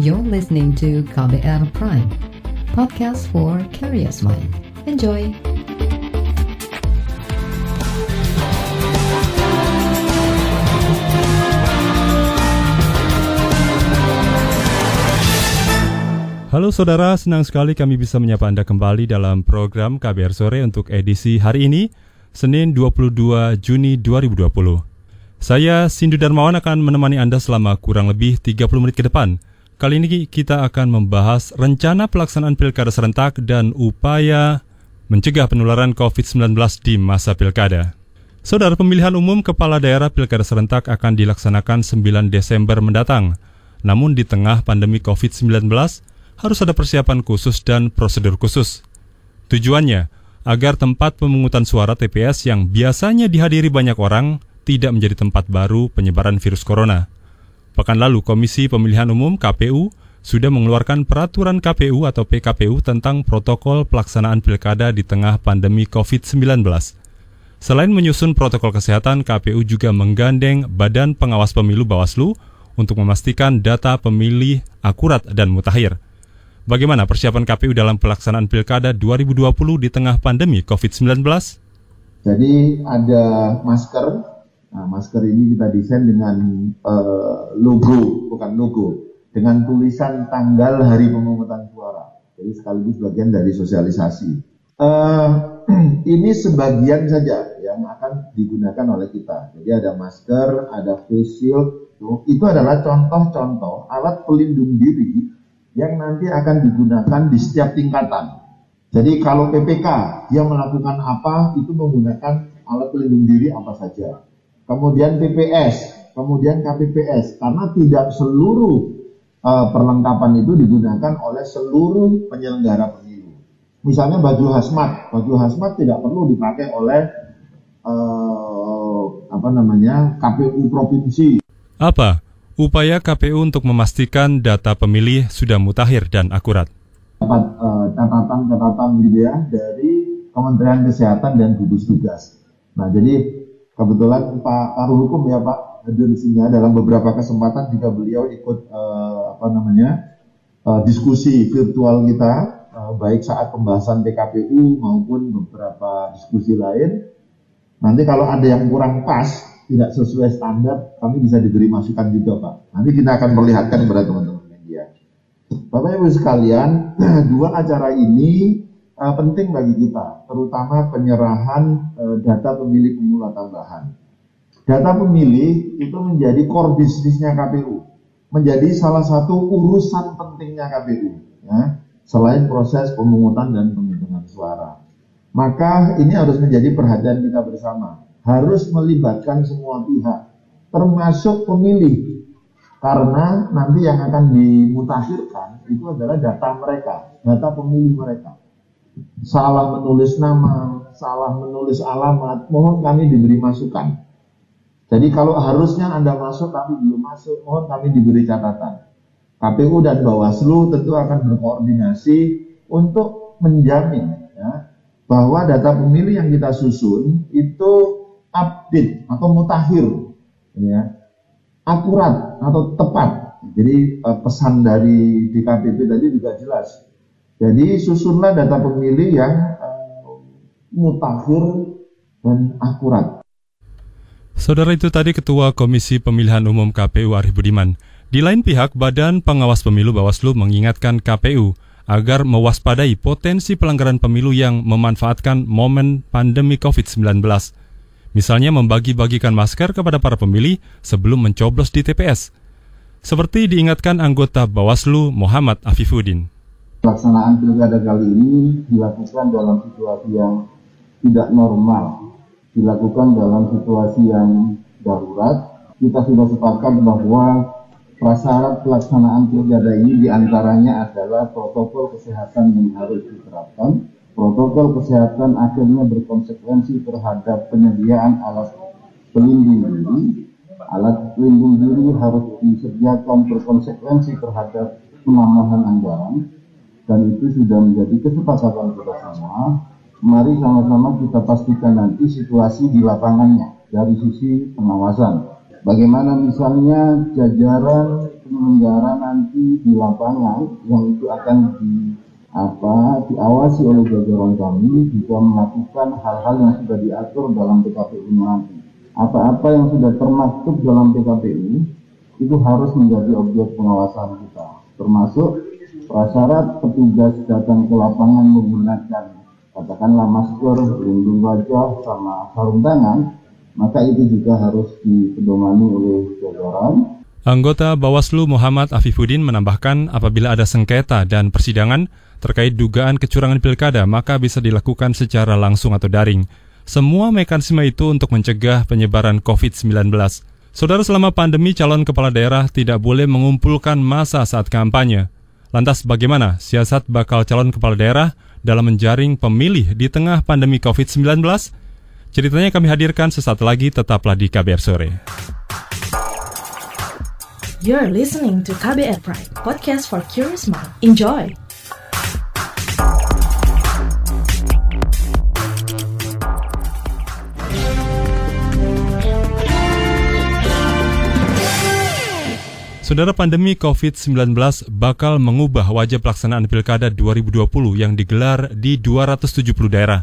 You're listening to KBR Prime, podcast for curious mind. Enjoy! Halo saudara, senang sekali kami bisa menyapa Anda kembali dalam program KBR Sore untuk edisi hari ini, Senin 22 Juni 2020. Saya Sindu Darmawan akan menemani Anda selama kurang lebih 30 menit ke depan. Kali ini kita akan membahas rencana pelaksanaan pilkada serentak dan upaya mencegah penularan COVID-19 di masa pilkada. Saudara pemilihan umum kepala daerah pilkada serentak akan dilaksanakan 9 Desember mendatang. Namun di tengah pandemi COVID-19, harus ada persiapan khusus dan prosedur khusus. Tujuannya agar tempat pemungutan suara TPS yang biasanya dihadiri banyak orang tidak menjadi tempat baru penyebaran virus corona. Pekan lalu Komisi Pemilihan Umum KPU sudah mengeluarkan peraturan KPU atau PKPU tentang protokol pelaksanaan pilkada di tengah pandemi COVID-19. Selain menyusun protokol kesehatan, KPU juga menggandeng Badan Pengawas Pemilu Bawaslu untuk memastikan data pemilih akurat dan mutakhir. Bagaimana persiapan KPU dalam pelaksanaan Pilkada 2020 di tengah pandemi COVID-19? Jadi ada masker. Nah, masker ini kita desain dengan uh, logo, bukan logo, dengan tulisan tanggal hari pemungutan suara. Jadi sekaligus bagian dari sosialisasi. Uh, ini sebagian saja yang akan digunakan oleh kita. Jadi ada masker, ada face shield. Itu adalah contoh-contoh alat pelindung diri yang nanti akan digunakan di setiap tingkatan. Jadi kalau PPK dia melakukan apa itu menggunakan alat pelindung diri apa saja. Kemudian PPS, kemudian KPPS karena tidak seluruh uh, perlengkapan itu digunakan oleh seluruh penyelenggara pemilu. Misalnya baju hazmat, baju hazmat tidak perlu dipakai oleh uh, apa namanya KPU provinsi. Apa upaya KPU untuk memastikan data pemilih sudah mutakhir dan akurat. Dapat uh, catatan-catatan gitu ya dari Kementerian Kesehatan dan gugus tugas. Nah, jadi kebetulan Pak Karu Hukum ya Pak hadir di sini dalam beberapa kesempatan juga beliau ikut uh, apa namanya uh, diskusi virtual kita uh, baik saat pembahasan PKPU maupun beberapa diskusi lain. Nanti kalau ada yang kurang pas tidak sesuai standar, kami bisa diberi masukan juga Pak. Nanti kita akan perlihatkan kepada teman-teman media. Bapak Ibu sekalian, dua acara ini uh, penting bagi kita, terutama penyerahan uh, data pemilih pemula tambahan. Data pemilih itu menjadi core bisnisnya KPU, menjadi salah satu urusan pentingnya KPU, ya, selain proses pemungutan dan penghitungan suara. Maka ini harus menjadi perhatian kita bersama harus melibatkan semua pihak, termasuk pemilih. Karena nanti yang akan dimutakhirkan itu adalah data mereka, data pemilih mereka. Salah menulis nama, salah menulis alamat, mohon kami diberi masukan. Jadi kalau harusnya Anda masuk tapi belum masuk, mohon kami diberi catatan. KPU dan Bawaslu tentu akan berkoordinasi untuk menjamin ya, bahwa data pemilih yang kita susun itu update atau mutakhir ya akurat atau tepat jadi eh, pesan dari DKPP tadi juga jelas jadi susunlah data pemilih yang uh, mutakhir dan akurat Saudara itu tadi Ketua Komisi Pemilihan Umum KPU Arif Budiman. Di lain pihak, Badan Pengawas Pemilu Bawaslu mengingatkan KPU agar mewaspadai potensi pelanggaran pemilu yang memanfaatkan momen pandemi COVID-19 misalnya membagi-bagikan masker kepada para pemilih sebelum mencoblos di TPS. Seperti diingatkan anggota Bawaslu Muhammad Afifuddin. Pelaksanaan pilkada kali ini dilakukan dalam situasi yang tidak normal, dilakukan dalam situasi yang darurat. Kita sudah sepakat bahwa prasyarat pelaksanaan pilkada ini di antaranya adalah protokol kesehatan yang harus diterapkan, Protokol kesehatan akhirnya berkonsekuensi terhadap penyediaan alat pelindung diri. Alat pelindung diri harus disediakan berkonsekuensi terhadap penambahan anggaran dan itu sudah menjadi kesepakatan kita semua. Mari sama-sama kita pastikan nanti situasi di lapangannya dari sisi pengawasan. Bagaimana misalnya jajaran penyelenggara nanti di lapangan yang itu akan di apa diawasi oleh jajaran kami juga melakukan hal-hal yang sudah diatur dalam PKPU nanti. Apa-apa yang sudah termasuk dalam PKPU itu harus menjadi objek pengawasan kita, termasuk prasyarat petugas datang ke lapangan menggunakan katakanlah masker, pelindung wajah, sama sarung tangan, maka itu juga harus dipedomani oleh jajaran Anggota Bawaslu Muhammad Afifuddin menambahkan apabila ada sengketa dan persidangan terkait dugaan kecurangan pilkada maka bisa dilakukan secara langsung atau daring. Semua mekanisme itu untuk mencegah penyebaran COVID-19. Saudara selama pandemi calon kepala daerah tidak boleh mengumpulkan masa saat kampanye. Lantas bagaimana siasat bakal calon kepala daerah dalam menjaring pemilih di tengah pandemi COVID-19? Ceritanya kami hadirkan sesaat lagi tetaplah di KBR Sore. You're listening to KBR Pride, podcast for curious mind. Enjoy! Saudara pandemi COVID-19 bakal mengubah wajah pelaksanaan Pilkada 2020 yang digelar di 270 daerah.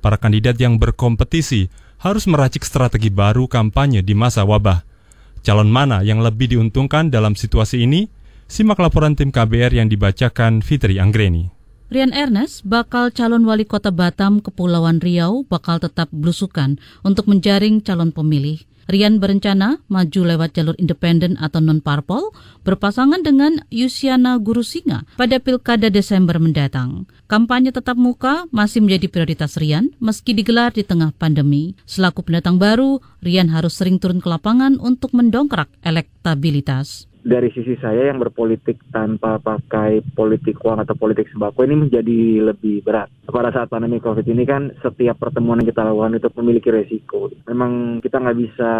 Para kandidat yang berkompetisi harus meracik strategi baru kampanye di masa wabah. Calon mana yang lebih diuntungkan dalam situasi ini? Simak laporan tim KBR yang dibacakan Fitri Anggreni. Rian Ernest, bakal calon wali kota Batam, Kepulauan Riau, bakal tetap belusukan untuk menjaring calon pemilih. Rian berencana maju lewat jalur independen atau non-parpol berpasangan dengan Yusiana Guru Singa pada pilkada Desember mendatang. Kampanye tetap muka masih menjadi prioritas Rian meski digelar di tengah pandemi. Selaku pendatang baru, Rian harus sering turun ke lapangan untuk mendongkrak elektabilitas dari sisi saya yang berpolitik tanpa pakai politik uang atau politik sembako ini menjadi lebih berat. Pada saat pandemi COVID ini kan setiap pertemuan yang kita lakukan itu memiliki resiko. Memang kita nggak bisa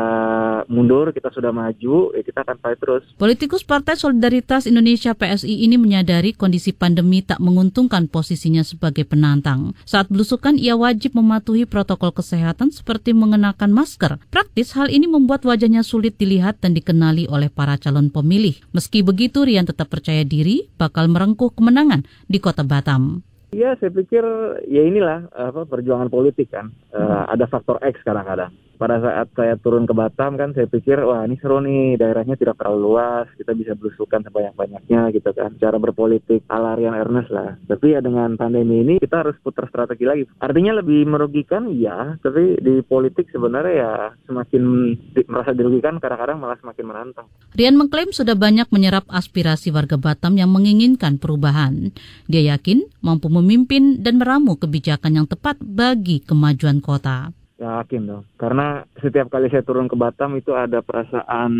mundur, kita sudah maju, ya kita akan fight terus. Politikus Partai Solidaritas Indonesia PSI ini menyadari kondisi pandemi tak menguntungkan posisinya sebagai penantang. Saat belusukan ia wajib mematuhi protokol kesehatan seperti mengenakan masker. Praktis hal ini membuat wajahnya sulit dilihat dan dikenali oleh para calon pemilih pemilih. Meski begitu, Rian tetap percaya diri bakal merengkuh kemenangan di kota Batam. Iya, saya pikir ya inilah apa perjuangan politik kan. Uh, ada faktor X kadang-kadang pada saat saya turun ke Batam kan saya pikir wah ini seru nih daerahnya tidak terlalu luas kita bisa belusukan sebanyak-banyaknya gitu kan. Cara berpolitik ala Rian Ernest lah. Tapi ya dengan pandemi ini kita harus putar strategi lagi. Artinya lebih merugikan? Ya tapi di politik sebenarnya ya semakin di, merasa dirugikan kadang-kadang malah semakin menantang Rian mengklaim sudah banyak menyerap aspirasi warga Batam yang menginginkan perubahan. Dia yakin mampu memimpin dan meramu kebijakan yang tepat bagi kemajuan kota Yakin dong. Karena setiap kali saya turun ke Batam itu ada perasaan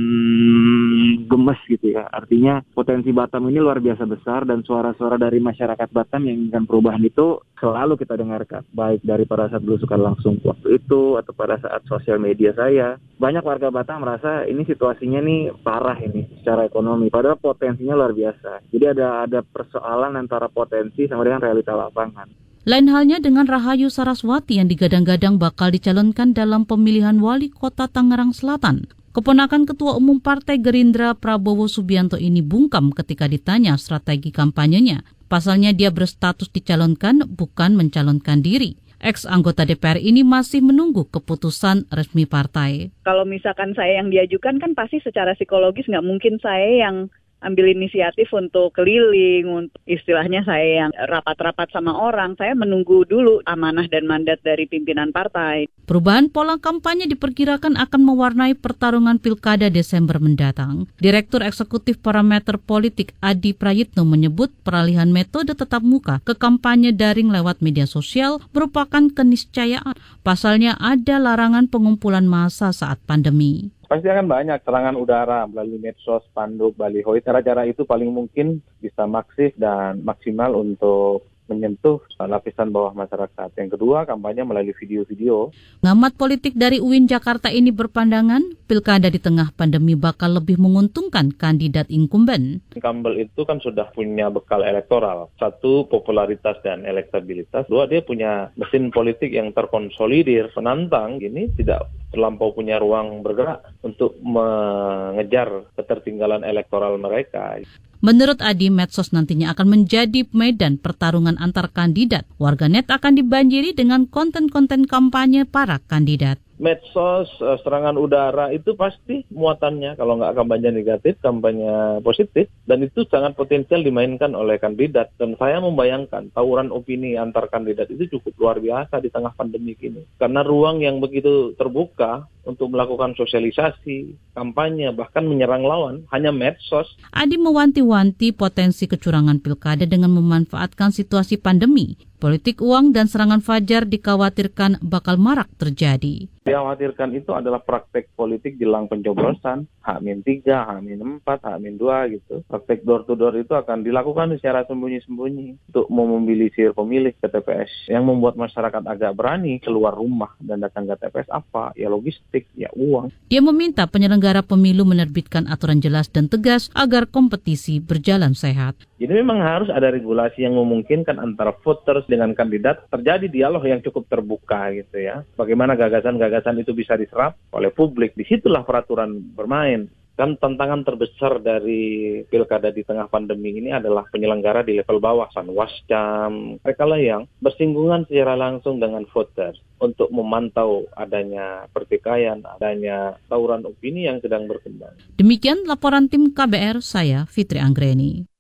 gemes gitu ya. Artinya potensi Batam ini luar biasa besar dan suara-suara dari masyarakat Batam yang inginkan perubahan itu selalu kita dengarkan. Baik dari pada saat belusukan langsung waktu itu atau pada saat sosial media saya. Banyak warga Batam merasa ini situasinya nih parah ini secara ekonomi. Padahal potensinya luar biasa. Jadi ada ada persoalan antara potensi sama dengan realita lapangan. Lain halnya dengan Rahayu Saraswati yang digadang-gadang bakal dicalonkan dalam pemilihan wali kota Tangerang Selatan. Keponakan Ketua Umum Partai Gerindra Prabowo Subianto ini bungkam ketika ditanya strategi kampanyenya. Pasalnya dia berstatus dicalonkan bukan mencalonkan diri. Ex anggota DPR ini masih menunggu keputusan resmi partai. Kalau misalkan saya yang diajukan kan pasti secara psikologis nggak mungkin saya yang ambil inisiatif untuk keliling, untuk istilahnya saya yang rapat-rapat sama orang, saya menunggu dulu amanah dan mandat dari pimpinan partai. Perubahan pola kampanye diperkirakan akan mewarnai pertarungan pilkada Desember mendatang. Direktur Eksekutif Parameter Politik Adi Prayitno menyebut peralihan metode tetap muka ke kampanye daring lewat media sosial merupakan keniscayaan. Pasalnya ada larangan pengumpulan massa saat pandemi. Pasti akan banyak serangan udara melalui medsos, spanduk, baliho. Cara-cara itu paling mungkin bisa maksif dan maksimal untuk menyentuh lapisan bawah masyarakat. Yang kedua, kampanye melalui video-video. Ngamat politik dari UIN Jakarta ini berpandangan pilkada di tengah pandemi bakal lebih menguntungkan kandidat incumbent. Incumbent itu kan sudah punya bekal elektoral. Satu, popularitas dan elektabilitas. Dua, dia punya mesin politik yang terkonsolidir. Penantang ini tidak terlampau punya ruang bergerak untuk mengejar ketertinggalan elektoral mereka. Menurut Adi, medsos nantinya akan menjadi medan pertarungan antar kandidat. Warganet akan dibanjiri dengan konten-konten kampanye para kandidat medsos, uh, serangan udara itu pasti muatannya. Kalau nggak kampanye negatif, kampanye positif dan itu sangat potensial dimainkan oleh kandidat. Dan saya membayangkan tawuran opini antar kandidat itu cukup luar biasa di tengah pandemi ini. Karena ruang yang begitu terbuka untuk melakukan sosialisasi, kampanye, bahkan menyerang lawan hanya medsos. Adi mewanti-wanti potensi kecurangan pilkada dengan memanfaatkan situasi pandemi Politik uang dan serangan fajar dikhawatirkan bakal marak terjadi. Dikhawatirkan itu adalah praktek politik jelang pencoblosan, H-3, H-4, H-2 gitu. Praktek door to door itu akan dilakukan secara sembunyi-sembunyi untuk memobilisir pemilih ke TPS. Yang membuat masyarakat agak berani keluar rumah dan datang ke TPS apa? Ya logistik, ya uang. Dia meminta penyelenggara pemilu menerbitkan aturan jelas dan tegas agar kompetisi berjalan sehat. Jadi memang harus ada regulasi yang memungkinkan antara voters dengan kandidat terjadi dialog yang cukup terbuka gitu ya. Bagaimana gagasan-gagasan itu bisa diserap oleh publik. Di situlah peraturan bermain. Kan tantangan terbesar dari pilkada di tengah pandemi ini adalah penyelenggara di level bawah, Sanwascam, mereka lah yang bersinggungan secara langsung dengan voters untuk memantau adanya pertikaian, adanya tawuran opini yang sedang berkembang. Demikian laporan tim KBR, saya Fitri Anggreni.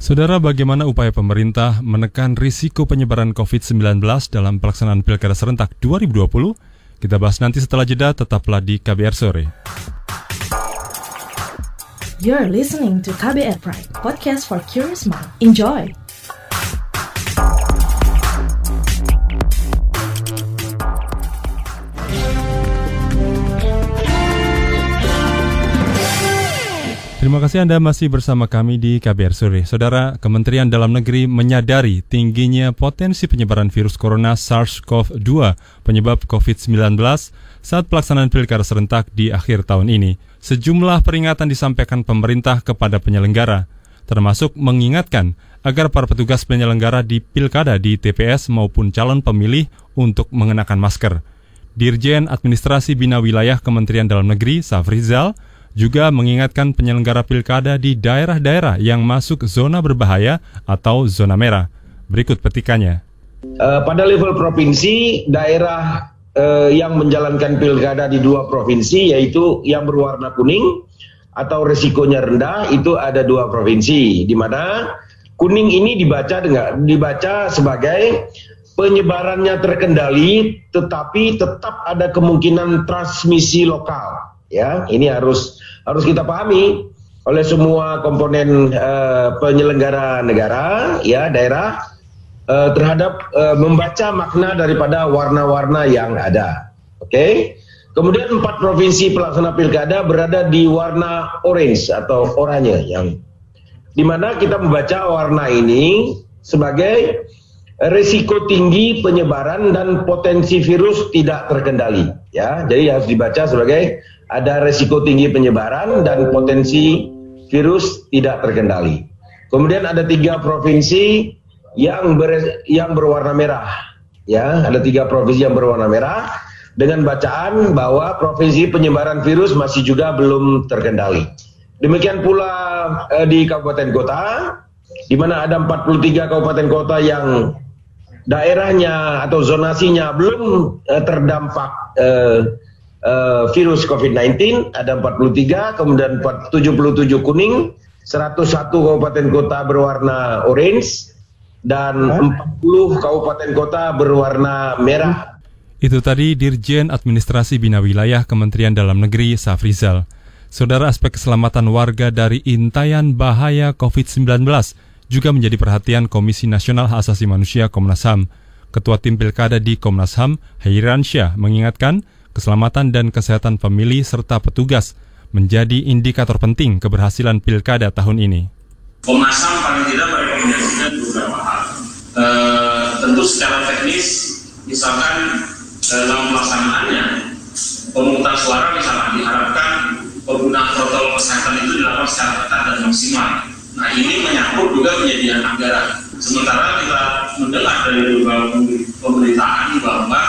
Saudara, bagaimana upaya pemerintah menekan risiko penyebaran COVID-19 dalam pelaksanaan Pilkada Serentak 2020? Kita bahas nanti setelah jeda, tetaplah di KBR Sore. You're listening to KBR Pride, podcast for curious mind. Enjoy! Terima kasih Anda masih bersama kami di KBR Sore. Saudara, Kementerian Dalam Negeri menyadari tingginya potensi penyebaran virus corona SARS-CoV-2 penyebab COVID-19 saat pelaksanaan pilkada serentak di akhir tahun ini. Sejumlah peringatan disampaikan pemerintah kepada penyelenggara, termasuk mengingatkan agar para petugas penyelenggara di pilkada di TPS maupun calon pemilih untuk mengenakan masker. Dirjen Administrasi Bina Wilayah Kementerian Dalam Negeri, Safrizal, juga mengingatkan penyelenggara pilkada di daerah-daerah yang masuk zona berbahaya atau zona merah. Berikut petikannya. Uh, pada level provinsi, daerah uh, yang menjalankan pilkada di dua provinsi yaitu yang berwarna kuning atau resikonya rendah itu ada dua provinsi di mana kuning ini dibaca dengan dibaca sebagai penyebarannya terkendali tetapi tetap ada kemungkinan transmisi lokal ya ini harus harus kita pahami. Oleh semua komponen uh, penyelenggara negara ya daerah uh, terhadap uh, membaca makna daripada warna-warna yang ada. Oke? Okay? kemudian empat provinsi pelaksana pilkada berada di warna orange atau oranye yang di mana kita membaca warna ini sebagai risiko tinggi penyebaran dan potensi virus tidak terkendali. Ya jadi harus dibaca sebagai ada risiko tinggi penyebaran dan potensi virus tidak terkendali. Kemudian ada tiga provinsi yang ber, yang berwarna merah. Ya ada tiga provinsi yang berwarna merah. Dengan bacaan bahwa provinsi penyebaran virus masih juga belum terkendali. Demikian pula eh, di kabupaten kota di mana ada 43 kabupaten kota yang daerahnya atau zonasinya belum uh, terdampak uh, uh, virus COVID-19 ada 43, kemudian 77 kuning, 101 kabupaten kota berwarna orange dan 40 kabupaten kota berwarna merah. Itu tadi Dirjen Administrasi Bina Wilayah Kementerian Dalam Negeri Safrizal. Saudara aspek keselamatan warga dari intayan bahaya COVID-19 juga menjadi perhatian Komisi Nasional Hak Asasi Manusia Komnas HAM. Ketua Tim Pilkada di Komnas HAM, Hairan Syah, mengingatkan keselamatan dan kesehatan pemilih serta petugas menjadi indikator penting keberhasilan pilkada tahun ini. Komnas HAM paling tidak merekomendasikan beberapa hal. E, tentu secara teknis misalkan dalam pelaksanaannya pemungutan suara misalnya diharapkan penggunaan protokol kesehatan itu dilakukan secara ketat dan maksimal. Nah ini menyangkut juga penyediaan anggaran. Sementara kita mendengar dari beberapa pemberitaan bahwa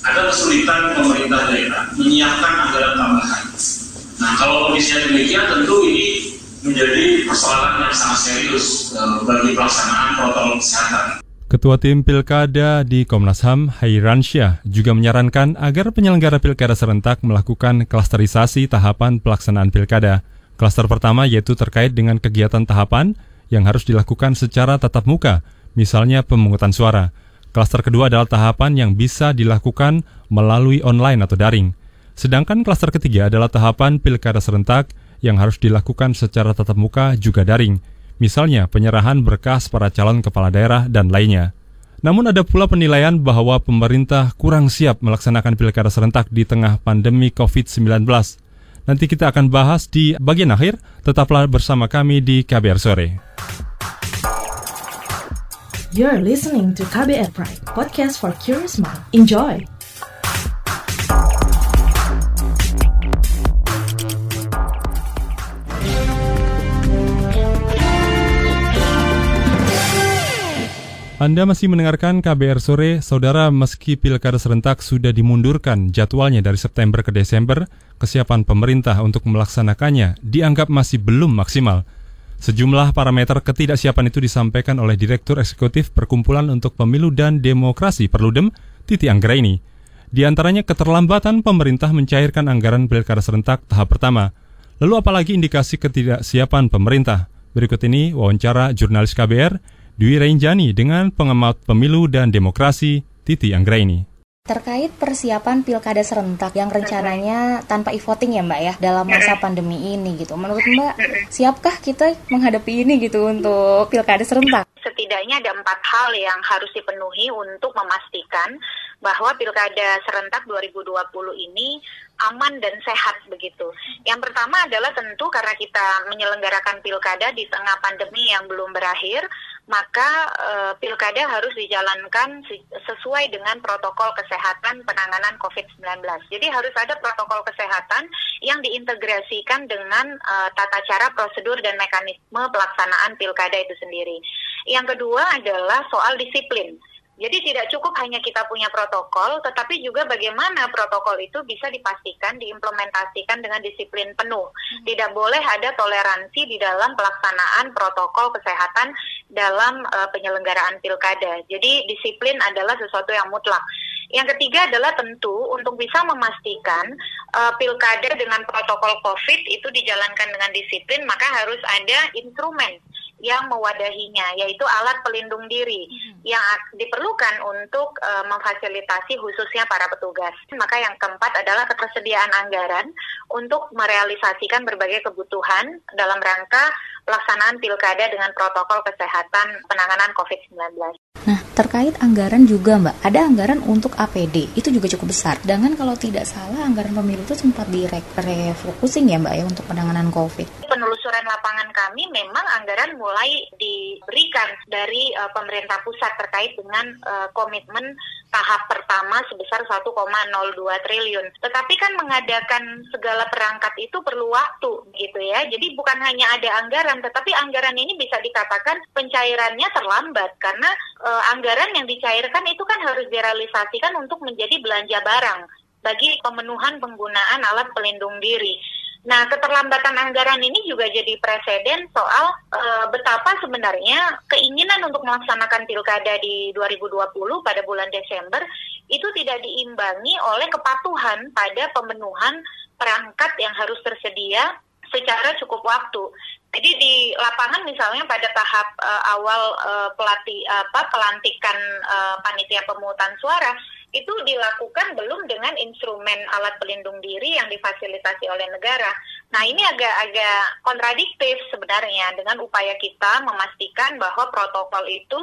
ada kesulitan pemerintah daerah menyiapkan anggaran tambahan. Nah kalau kondisinya demikian tentu ini menjadi persoalan yang sangat serius uh, bagi pelaksanaan protokol kesehatan. Ketua Tim Pilkada di Komnas HAM, Hairansyah, juga menyarankan agar penyelenggara pilkada serentak melakukan klasterisasi tahapan pelaksanaan pilkada. Klaster pertama yaitu terkait dengan kegiatan tahapan yang harus dilakukan secara tatap muka, misalnya pemungutan suara. Klaster kedua adalah tahapan yang bisa dilakukan melalui online atau daring. Sedangkan klaster ketiga adalah tahapan pilkada serentak yang harus dilakukan secara tatap muka juga daring misalnya penyerahan berkas para calon kepala daerah dan lainnya. Namun ada pula penilaian bahwa pemerintah kurang siap melaksanakan pilkada serentak di tengah pandemi COVID-19. Nanti kita akan bahas di bagian akhir, tetaplah bersama kami di KBR Sore. You're listening to KBR Pride, podcast for curious mind. Enjoy! Anda masih mendengarkan KBR Sore, Saudara meski pilkada serentak sudah dimundurkan jadwalnya dari September ke Desember, kesiapan pemerintah untuk melaksanakannya dianggap masih belum maksimal. Sejumlah parameter ketidaksiapan itu disampaikan oleh Direktur Eksekutif Perkumpulan untuk Pemilu dan Demokrasi Perludem, Titi Anggraini. Di antaranya keterlambatan pemerintah mencairkan anggaran pilkada serentak tahap pertama. Lalu apalagi indikasi ketidaksiapan pemerintah? Berikut ini wawancara jurnalis KBR Dwi Renjani dengan pengamat pemilu dan demokrasi Titi Anggraini. Terkait persiapan pilkada serentak yang rencananya tanpa e-voting ya Mbak ya dalam masa pandemi ini gitu. Menurut Mbak, siapkah kita menghadapi ini gitu untuk pilkada serentak? Setidaknya ada empat hal yang harus dipenuhi untuk memastikan bahwa pilkada serentak 2020 ini aman dan sehat begitu. Yang pertama adalah tentu karena kita menyelenggarakan pilkada di tengah pandemi yang belum berakhir, maka uh, pilkada harus dijalankan sesuai dengan protokol kesehatan penanganan COVID-19. Jadi harus ada protokol kesehatan yang diintegrasikan dengan uh, tata cara, prosedur, dan mekanisme pelaksanaan pilkada itu sendiri. Yang kedua adalah soal disiplin. Jadi tidak cukup hanya kita punya protokol, tetapi juga bagaimana protokol itu bisa dipastikan diimplementasikan dengan disiplin penuh. Hmm. Tidak boleh ada toleransi di dalam pelaksanaan protokol kesehatan dalam uh, penyelenggaraan pilkada. Jadi disiplin adalah sesuatu yang mutlak. Yang ketiga adalah tentu untuk bisa memastikan uh, pilkada dengan protokol COVID itu dijalankan dengan disiplin, maka harus ada instrumen yang mewadahinya, yaitu alat pelindung diri hmm. yang diperlukan untuk uh, memfasilitasi khususnya para petugas. Maka yang keempat adalah ketersediaan anggaran untuk merealisasikan berbagai kebutuhan dalam rangka pelaksanaan pilkada dengan protokol kesehatan penanganan COVID-19. Nah, terkait anggaran juga Mbak, ada anggaran untuk APD, itu juga cukup besar. Dengan kalau tidak salah, anggaran pemilu itu sempat direfocusing ya Mbak ya untuk penanganan COVID. Penelusuran lapangan kami memang anggaran mulai diberikan dari uh, pemerintah pusat terkait dengan uh, komitmen tahap pertama sebesar 1,02 triliun. Tetapi kan mengadakan segala perangkat itu perlu waktu gitu ya. Jadi bukan hanya ada anggaran, tetapi anggaran ini bisa dikatakan pencairannya terlambat karena uh, uh, anggaran yang dicairkan itu kan harus direalisasikan untuk menjadi belanja barang bagi pemenuhan penggunaan alat pelindung diri. Nah, keterlambatan anggaran ini juga jadi presiden soal uh, betapa sebenarnya keinginan untuk melaksanakan pilkada di 2020 pada bulan Desember itu tidak diimbangi oleh kepatuhan pada pemenuhan perangkat yang harus tersedia secara cukup waktu. Jadi di lapangan misalnya pada tahap uh, awal uh, pelatih apa pelantikan uh, panitia pemungutan suara itu dilakukan belum dengan instrumen alat pelindung diri yang difasilitasi oleh negara. Nah ini agak-agak kontradiktif sebenarnya dengan upaya kita memastikan bahwa protokol itu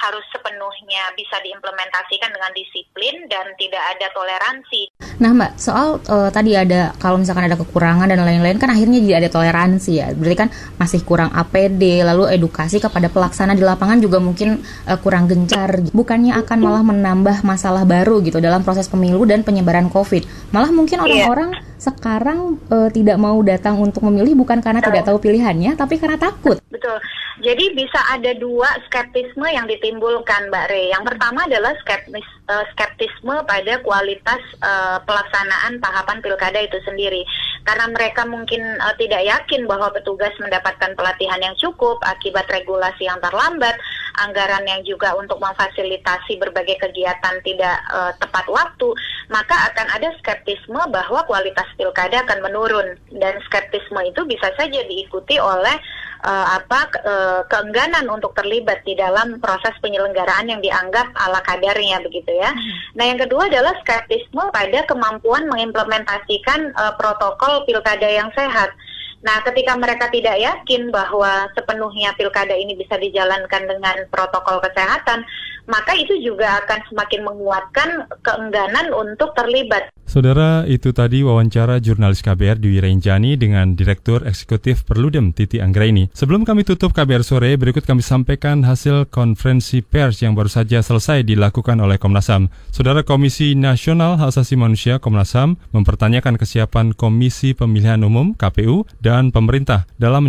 harus sepenuhnya bisa diimplementasikan dengan disiplin dan tidak ada toleransi. Nah Mbak, soal uh, tadi ada kalau misalkan ada kekurangan dan lain-lain kan akhirnya jadi ada toleransi ya. Berarti kan masih kurang APD, lalu edukasi kepada pelaksana di lapangan juga mungkin uh, kurang gencar. Bukannya akan malah menambah masalah baru gitu dalam proses pemilu dan penyebaran COVID. Malah mungkin iya. orang-orang yeah. Sekarang uh, tidak mau datang untuk memilih bukan karena tidak tahu pilihannya, tapi karena takut. Betul. Jadi bisa ada dua skeptisme yang ditimbulkan Mbak Re. Yang pertama adalah skeptis, uh, skeptisme pada kualitas uh, pelaksanaan tahapan pilkada itu sendiri. Karena mereka mungkin uh, tidak yakin bahwa petugas mendapatkan pelatihan yang cukup akibat regulasi yang terlambat, anggaran yang juga untuk memfasilitasi berbagai kegiatan tidak uh, tepat waktu, maka akan ada skeptisme bahwa kualitas pilkada akan menurun dan skeptisme itu bisa saja diikuti oleh uh, apa uh, keengganan untuk terlibat di dalam proses penyelenggaraan yang dianggap ala kadarnya begitu ya. Hmm. Nah, yang kedua adalah skeptisme pada kemampuan mengimplementasikan uh, protokol pilkada yang sehat. Nah, ketika mereka tidak yakin bahwa sepenuhnya pilkada ini bisa dijalankan dengan protokol kesehatan, maka itu juga akan semakin menguatkan keengganan untuk terlibat. Saudara, itu tadi wawancara jurnalis KBR Dwi Renjani dengan Direktur Eksekutif Perludem Titi Anggraini. Sebelum kami tutup KBR sore, berikut kami sampaikan hasil konferensi pers yang baru saja selesai dilakukan oleh Komnas HAM. Saudara Komisi Nasional Hak Asasi Manusia Komnas HAM mempertanyakan kesiapan Komisi Pemilihan Umum KPU dan pemerintah dalam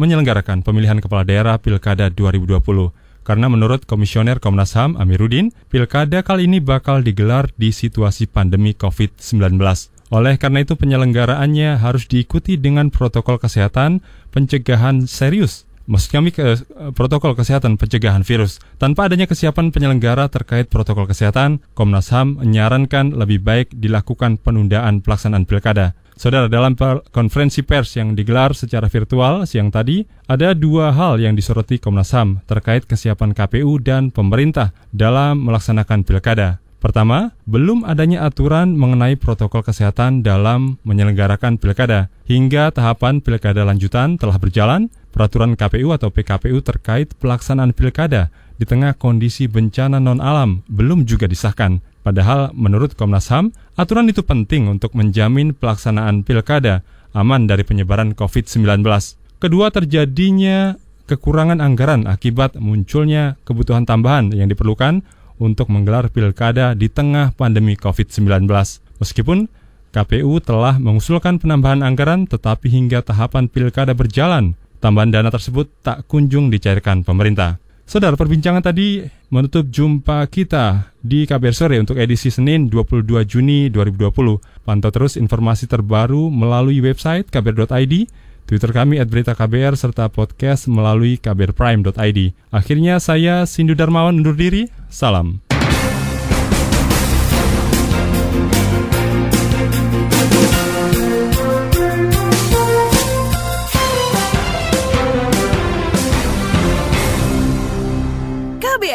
menyelenggarakan pemilihan kepala daerah Pilkada 2020. Karena menurut Komisioner Komnas HAM Amiruddin, pilkada kali ini bakal digelar di situasi pandemi COVID-19. Oleh karena itu penyelenggaraannya harus diikuti dengan protokol kesehatan pencegahan serius Maksud kami ke protokol kesehatan pencegahan virus. Tanpa adanya kesiapan penyelenggara terkait protokol kesehatan, Komnas HAM menyarankan lebih baik dilakukan penundaan pelaksanaan pilkada. Saudara, dalam konferensi pers yang digelar secara virtual siang tadi, ada dua hal yang disoroti Komnas HAM terkait kesiapan KPU dan pemerintah dalam melaksanakan pilkada. Pertama, belum adanya aturan mengenai protokol kesehatan dalam menyelenggarakan pilkada. Hingga tahapan pilkada lanjutan telah berjalan, peraturan KPU atau PKPU terkait pelaksanaan pilkada di tengah kondisi bencana non-alam belum juga disahkan. Padahal menurut Komnas HAM, aturan itu penting untuk menjamin pelaksanaan pilkada aman dari penyebaran COVID-19. Kedua, terjadinya kekurangan anggaran akibat munculnya kebutuhan tambahan yang diperlukan untuk menggelar pilkada di tengah pandemi COVID-19. Meskipun KPU telah mengusulkan penambahan anggaran tetapi hingga tahapan pilkada berjalan, tambahan dana tersebut tak kunjung dicairkan pemerintah. Saudara, perbincangan tadi menutup jumpa kita di KBR Sore untuk edisi Senin 22 Juni 2020. Pantau terus informasi terbaru melalui website kbr.id, Twitter kami at berita KBR, serta podcast melalui kbrprime.id. Akhirnya saya Sindu Darmawan undur diri, salam.